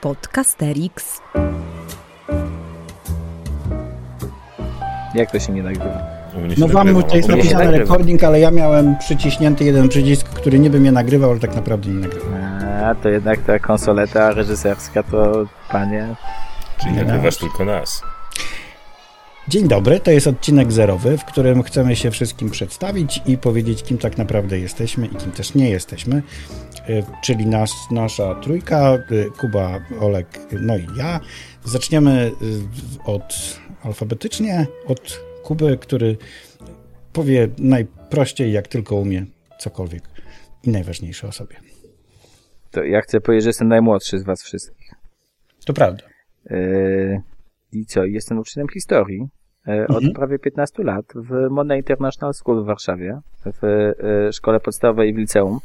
Podcasterix. Jak to się nie nagrywa? Się No wam to jest napisane recording, ale ja miałem przyciśnięty jeden przycisk, który niby mnie nagrywał, ale tak naprawdę nie nagrywał. A, to jednak ta konsoleta reżyserska to, panie... Czyli nagrywasz tylko nas. Dzień dobry, to jest odcinek zerowy, w którym chcemy się wszystkim przedstawić i powiedzieć, kim tak naprawdę jesteśmy i kim też nie jesteśmy. Y, Czyli nas, nasza trójka, y, Kuba, Olek, no i ja. Zaczniemy od alfabetycznie, od Kuby, który powie najprościej, jak tylko umie, cokolwiek i najważniejsze o sobie. To ja chcę powiedzieć, że jestem najmłodszy z was wszystkich. To prawda. Yy, I co? Jestem uczniem historii od Mhm. prawie 15 lat w Monet International School w Warszawie, w yy, szkole podstawowej i w liceum.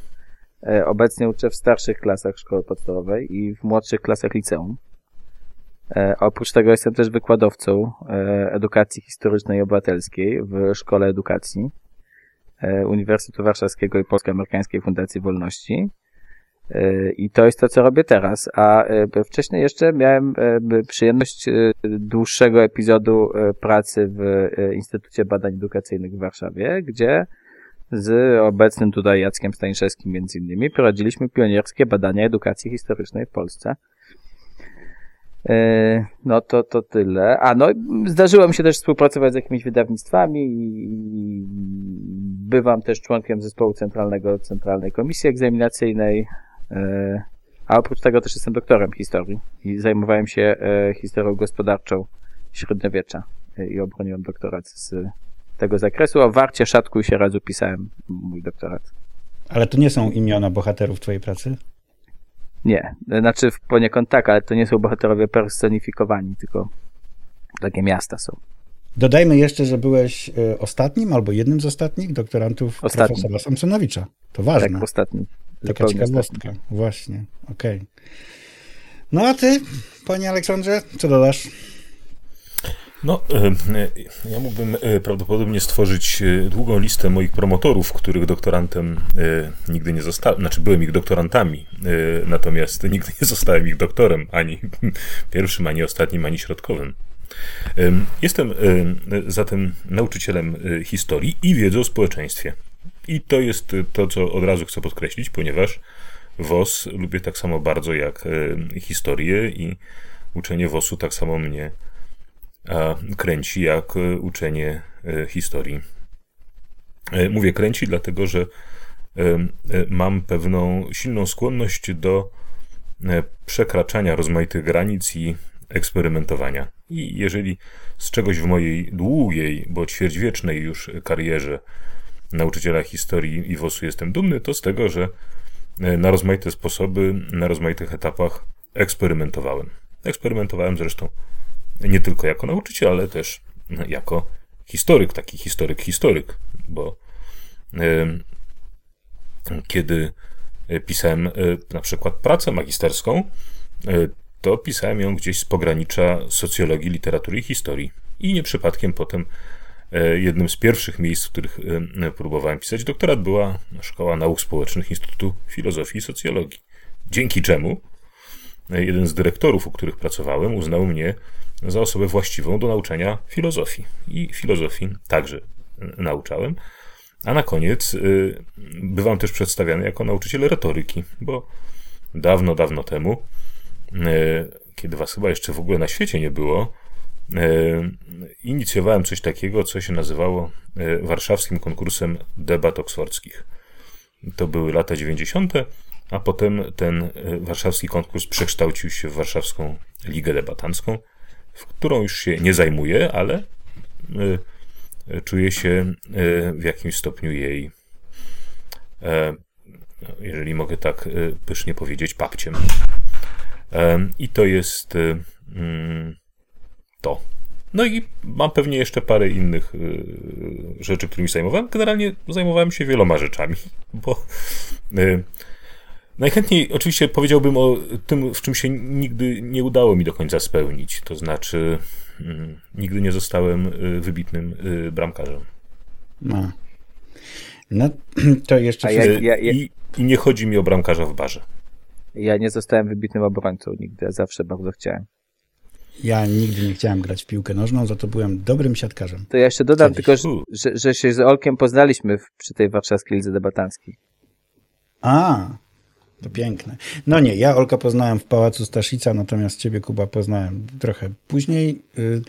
Yy, Obecnie uczę w starszych klasach szkoły podstawowej i w młodszych klasach liceum. Oprócz tego jestem też wykładowcą edukacji historycznej i obywatelskiej w Szkole Edukacji Uniwersytetu Warszawskiego i Polsko-Amerykańskiej Fundacji Wolności. Y, I to jest to, co robię teraz. A y, wcześniej jeszcze miałem y, przyjemność dłuższego epizodu pracy w Instytucie Badań Edukacyjnych w Warszawie, gdzie z obecnym tutaj Jackiem Staniszewskim między innymi prowadziliśmy pionierskie badania edukacji historycznej w Polsce. No to, to tyle. A no, zdarzyło mi się też współpracować z jakimiś wydawnictwami i bywam też członkiem zespołu centralnego Centralnej Komisji Egzaminacyjnej. E, A oprócz tego też jestem doktorem historii i zajmowałem się e, historią gospodarczą średniowiecza e, i obroniłem doktorat z tego zakresu. O Warcie, Szatku i Sieradzu pisałem mój doktorat. Ale to nie są imiona bohaterów twojej pracy? Nie, znaczy poniekąd tak, ale to nie są bohaterowie personifikowani, tylko takie miasta są. Dodajmy jeszcze, że byłeś ostatnim albo jednym z ostatnich doktorantów Ostatnim. profesora Samsonowicza. To ważne. Tak, ostatni. Taka zupełnie ciekawostka. Właśnie, okej. No a ty, panie Aleksandrze, co dodasz? No, e, ja mógłbym e, prawdopodobnie stworzyć e, długą listę moich promotorów, których doktorantem nigdy nie zostałem. Znaczy, byłem ich doktorantami, natomiast nigdy nie zostałem ich doktorem, ani pierwszym, ani ostatnim, ani środkowym. Em, Jestem em, zatem nauczycielem historii i wiedzy o społeczeństwie. I to jest to, co od razu chcę podkreślić, ponieważ WOS lubię tak samo bardzo jak e, historię i uczenie WOS-u tak samo mnie kręci jak e, uczenie e, historii. Mówię kręci, dlatego że mam pewną silną skłonność do przekraczania rozmaitych granic i eksperymentowania. I jeżeli z czegoś w mojej długiej, bo ćwierćwiecznej już karierze nauczyciela historii i WOS-u jestem dumny, to z tego, że e, na rozmaite sposoby, na rozmaitych etapach eksperymentowałem. Eksperymentowałem zresztą nie tylko jako nauczyciel, ale też jako historyk, taki historyk, historyk, bo em, kiedy e, pisałem e, na przykład pracę magisterską, e, to pisałem ją gdzieś z pogranicza socjologii, literatury i historii. I nie przypadkiem potem e, jednym z pierwszych miejsc, w których e, próbowałem pisać doktorat, była Szkoła Nauk Społecznych Instytutu Filozofii i Socjologii. Dzięki czemu e, jeden z dyrektorów, u których pracowałem, uznał mnie za osobę właściwą do nauczania filozofii. I filozofii także e, nauczałem. A na koniec bywam też przedstawiany jako nauczyciel retoryki, bo dawno, dawno temu, kiedy was chyba jeszcze w ogóle na świecie nie było, inicjowałem coś takiego, co się nazywało y, warszawskim konkursem debat oksfordzkich. To były lata 90., a potem ten y, warszawski konkurs przekształcił się w warszawską ligę debatancką, w którą już się nie zajmuję, ale czuję się e, w jakimś stopniu jej, e, jeżeli mogę tak e, pysznie powiedzieć, papciem. E, I to jest e, mm, to. No i mam pewnie jeszcze parę innych e, rzeczy, którymi zajmowałem. Generalnie zajmowałem się wieloma rzeczami, bo e, najchętniej oczywiście powiedziałbym o tym, w czym się nigdy nie udało mi do końca spełnić. To znaczy, mm, nigdy nie zostałem e, wybitnym bramkarzem. No. No, to jeszcze ja- ja- ja- I, I nie chodzi mi o bramkarza w barze. Ja nie zostałem wybitnym obrońcą nigdy, ja zawsze bardzo chciałem. Ja nigdy nie chciałem grać w piłkę nożną, za to byłem dobrym siatkarzem. To ja jeszcze dodam Kiedyś. tylko, że, że, że się z Olkiem poznaliśmy w, przy tej warszawskiej lidze debatanskiej. A, to piękne. No nie, ja Olka poznałem w Pałacu Staszica, natomiast ciebie, Kuba, poznałem trochę później. Y,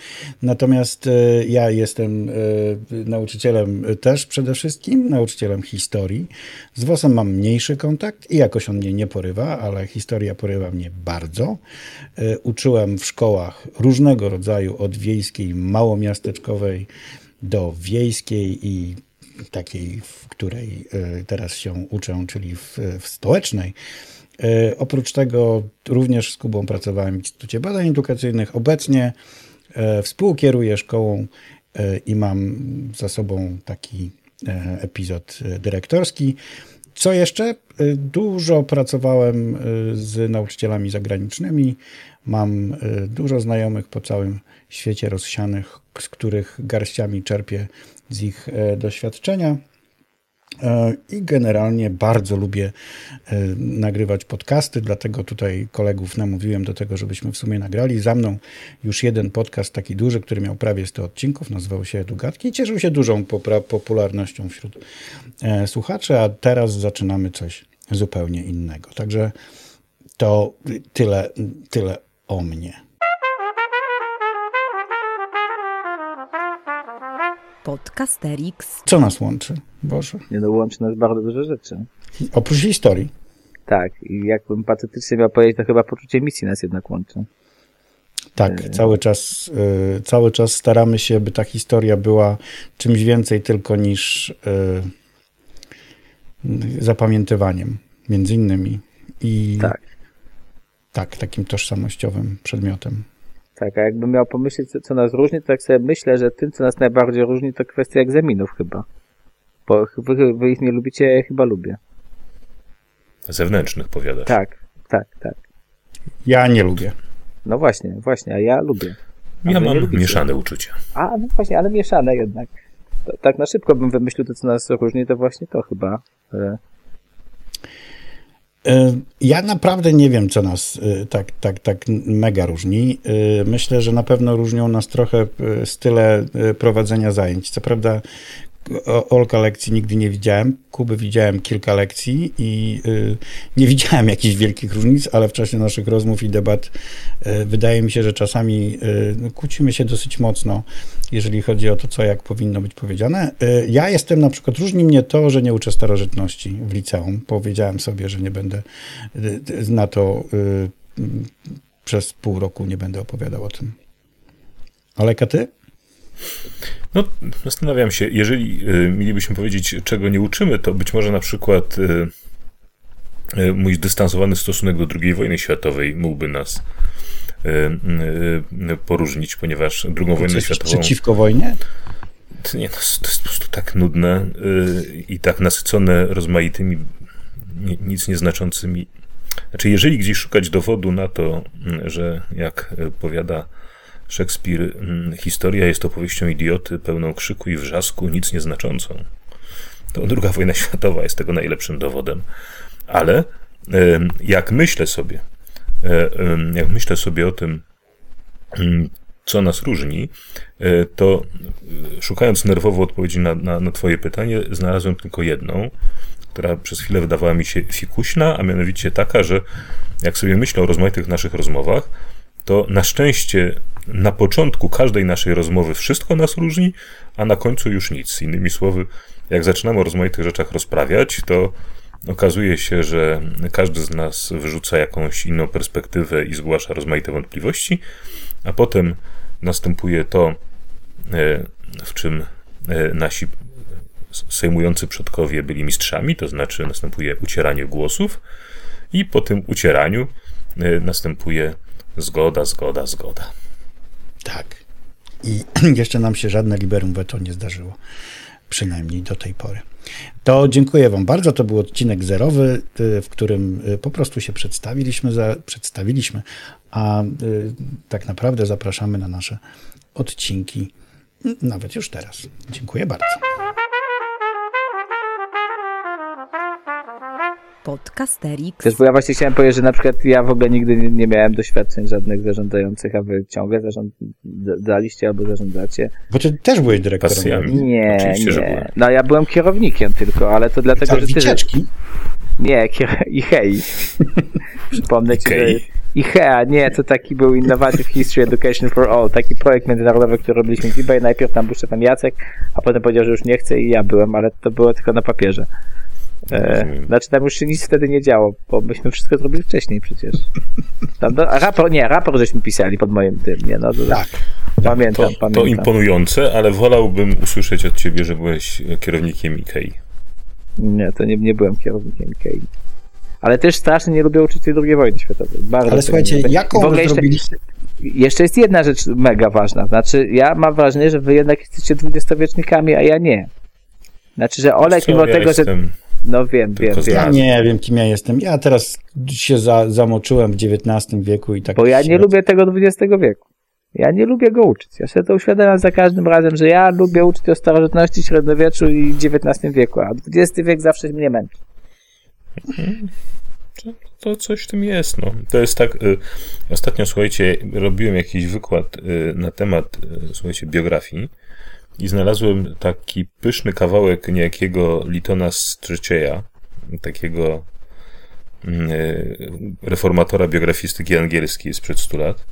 Natomiast y, ja jestem y, nauczycielem też przede wszystkim, nauczycielem historii. Z WOS-em mam mniejszy kontakt i jakoś on mnie nie porywa, ale historia porywa mnie bardzo. Uczyłem w szkołach różnego rodzaju, od wiejskiej, małomiasteczkowej do wiejskiej i takiej, w której e, teraz się uczę, czyli w, w stołecznej. E, Oprócz tego również z Kubą pracowałem w Instytucie Badań Edukacyjnych. Obecnie e, współkieruję szkołą i mam za sobą taki epizod dyrektorski. Co jeszcze? Dużo pracowałem z nauczycielami zagranicznymi. Mam dużo znajomych po całym świecie rozsianych, z których garściami czerpię z ich e, doświadczenia. E, I generalnie bardzo lubię e, nagrywać podcasty, dlatego tutaj kolegów namówiłem do tego, żebyśmy w sumie nagrali. Za mną już jeden podcast taki duży, który miał prawie 100 odcinków, nazywał się Edugatki i cieszył się dużą popularnością wśród słuchaczy, a teraz zaczynamy coś zupełnie innego. Także to tyle, tyle o mnie. Podcasterix. Co nas łączy, Boże? Nie no, łączy nas bardzo dużo rzeczy. Oprócz historii. Tak, i jakbym patetycznie miał powiedzieć, to chyba poczucie misji nas jednak łączy. Tak, cały czas, y, cały czas staramy się, by ta historia była czymś więcej tylko niż y, zapamiętywaniem, między innymi. I Tak. tak, takim tożsamościowym przedmiotem. Tak, a jakbym miał pomyśleć, co, co nas różni, to tak sobie myślę, że tym, co nas najbardziej różni, to kwestia egzaminów chyba. Bo wy, wy ich nie lubicie, ja chyba lubię. Zewnętrznych powiadasz. Tak, tak, tak. Ja nie lubię. No właśnie, właśnie, a ja lubię. A Ja mam mieszane uczucia. A, no właśnie, ale mieszane jednak. To, tak na szybko bym wymyślił to, co nas różni, to właśnie to chyba. E, Y, Ja naprawdę nie wiem, co nas y, tak, tak, tak mega różni. Y, Myślę, że na pewno różnią nas trochę y, style y, prowadzenia zajęć. Co prawda, Olka lekcji nigdy nie widziałem. Kuby widziałem kilka lekcji i y, nie widziałem jakichś wielkich różnic, ale w czasie naszych rozmów i debat y, wydaje mi się, że czasami y, no, kłócimy się dosyć mocno, jeżeli chodzi o to, co jak powinno być powiedziane. Ja jestem na przykład, różni mnie to, że nie uczę starożytności w liceum. Powiedziałem sobie, że nie będę na to przez pół roku nie będę opowiadał o tym. Ale ty? No, zastanawiam się, jeżeli y, mielibyśmy powiedzieć, czego nie uczymy, to być może na przykład y, y, mój zdystansowany stosunek do II wojny światowej mógłby nas y, y, y, poróżnić, ponieważ II wojnę Coś światową... przeciwko wojnie? To Nie, no, to jest po prostu tak nudne i tak nasycone rozmaitymi, ni- nic nieznaczącymi. Znaczy, jeżeli gdzieś szukać dowodu na to, że jak powiada Szekspir, mm, historia jest opowieścią idioty, pełną krzyku i wrzasku, nic nieznaczącą, to II wojna światowa jest tego najlepszym dowodem. Ale jak myślę sobie, e, jak myślę sobie o tym, mm, co nas różni, e, to e, szukając nerwowo odpowiedzi na, na, na Twoje pytanie, znalazłem tylko jedną, która przez chwilę wydawała mi się fikuśna, a mianowicie taka, że jak sobie myślę o rozmaitych naszych rozmowach, to na szczęście na początku każdej naszej rozmowy wszystko nas różni, a na końcu już nic. Innymi słowy, jak zaczynamy o rozmaitych rzeczach rozprawiać, to okazuje się, że każdy z nas wyrzuca jakąś inną perspektywę i zgłasza rozmaite wątpliwości, a potem następuje to, e, w czym e, nasi sejmujący przodkowie byli mistrzami, to znaczy następuje ucieranie głosów i po tym ucieraniu e, następuje zgoda, zgoda, zgoda. Tak. I jeszcze nam się żadne liberum veto nie zdarzyło. Przynajmniej do tej pory. To dziękuję Wam bardzo. To był odcinek zerowy, y, w którym y, po prostu się przedstawiliśmy, za, przedstawiliśmy, a y, tak naprawdę zapraszamy na nasze odcinki, n- nawet już teraz. Dziękuję bardzo. Podcasterix. Też bo ja właśnie chciałem powiedzieć, że na przykład ja w ogóle nigdy nie, nie miałem doświadczeń żadnych zarządzających, a wy ciągle zarządzaliście albo zarządzacie. Bo ty też byłeś dyrektorem. Pasjami. Nie, Oczywiście, że nie. byłem. No ja byłem kierownikiem tylko, ale to dlatego, Ale że ty... wycieczki? Nie, kier... i hej. Przypomnę ci, że Ikei. IHEA, nie, to taki był Innovative History Education for All, taki projekt międzynarodowy, który robiliśmy w eBay. Najpierw tam był Stefan Jacek, a potem powiedział, że już nie chce i ja byłem, ale to było tylko na papierze. E, Rozumiem. znaczy tam już się nic wtedy nie działo, bo myśmy wszystko zrobili wcześniej przecież. Tam do, a raport, nie, raport żeśmy pisali pod moim tym, nie, no. To, Tak. Pamiętam, To, to pamiętam. imponujące, ale wolałbym usłyszeć od ciebie, że byłeś kierownikiem Ikei. Nie, to nie, nie byłem kierownikiem IKEA. Ale też strasznie nie lubię uczyć tej II wojny światowej. Bardzo Ale słuchajcie, nie jaką wy jeszcze, zrobiliście... jeszcze jest jedna rzecz mega ważna. Znaczy, ja mam wrażenie, że wy jednak jesteście dwudziestowiecznikami, a ja nie. Znaczy, że Olek, Co, mimo ja tego, że... No wiem, tylko wiem, wiem. Ja nie wiem, kim ja jestem. Ja teraz się za, zamoczyłem w XIX wieku i tak... Bo ja nie lubię tego XX wieku. Ja nie lubię go uczyć. Ja sobie to uświadamiam za każdym razem, że ja lubię uczyć o starożytności, średniowieczu i XIX wieku, a XX wiek zawsze mnie męczy. To, to coś w tym jest, no. To jest tak, y, ostatnio, słuchajcie, robiłem jakiś wykład y, na temat, y, słuchajcie, biografii i znalazłem taki pyszny kawałek niejakiego Litona Strzycieja, takiego mm, y, reformatora biografistyki angielskiej sprzed 100 lat,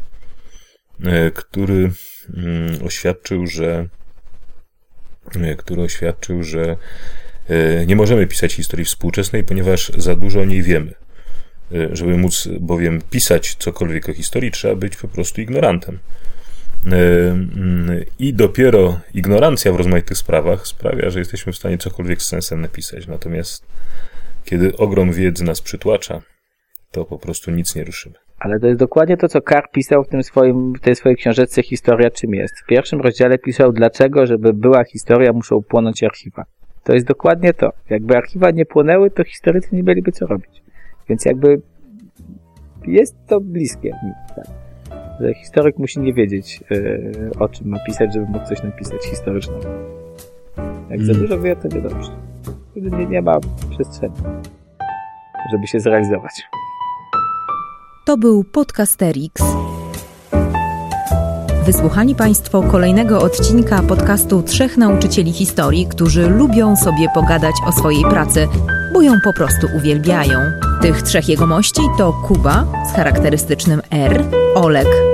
który mm, oświadczył, że który oświadczył, że nie możemy pisać historii współczesnej, ponieważ za dużo o niej wiemy. Żeby móc bowiem pisać cokolwiek o historii, trzeba być po prostu ignorantem. Y, mm, I dopiero ignorancja w rozmaitych sprawach sprawia, że jesteśmy w stanie cokolwiek z sensem napisać. Natomiast kiedy ogrom wiedzy nas przytłacza, to po prostu nic nie ruszymy. Ale to jest dokładnie to, co Carr pisał w, tym swoim, w tej swojej książeczce Historia czym jest. W pierwszym rozdziale pisał, dlaczego, żeby była historia, muszą płonąć archiwa. To jest dokładnie to. Jakby archiwa nie płonęły, to historycy nie mieliby co robić. Więc jakby jest to bliskie. Tak. Że historyk musi nie wiedzieć, yy, o czym ma pisać, żeby mógł coś napisać historycznego. Jak za Mm. dużo wie, to niedobrze. Wtedy nie, nie ma przestrzeni, żeby się zrealizować. To był Podcasterix. Wysłuchali Państwo kolejnego odcinka podcastu Trzech Nauczycieli Historii, którzy lubią sobie pogadać o swojej pracy, bo ją po prostu uwielbiają. Tych trzech jegomości to Kuba z charakterystycznym R, Olek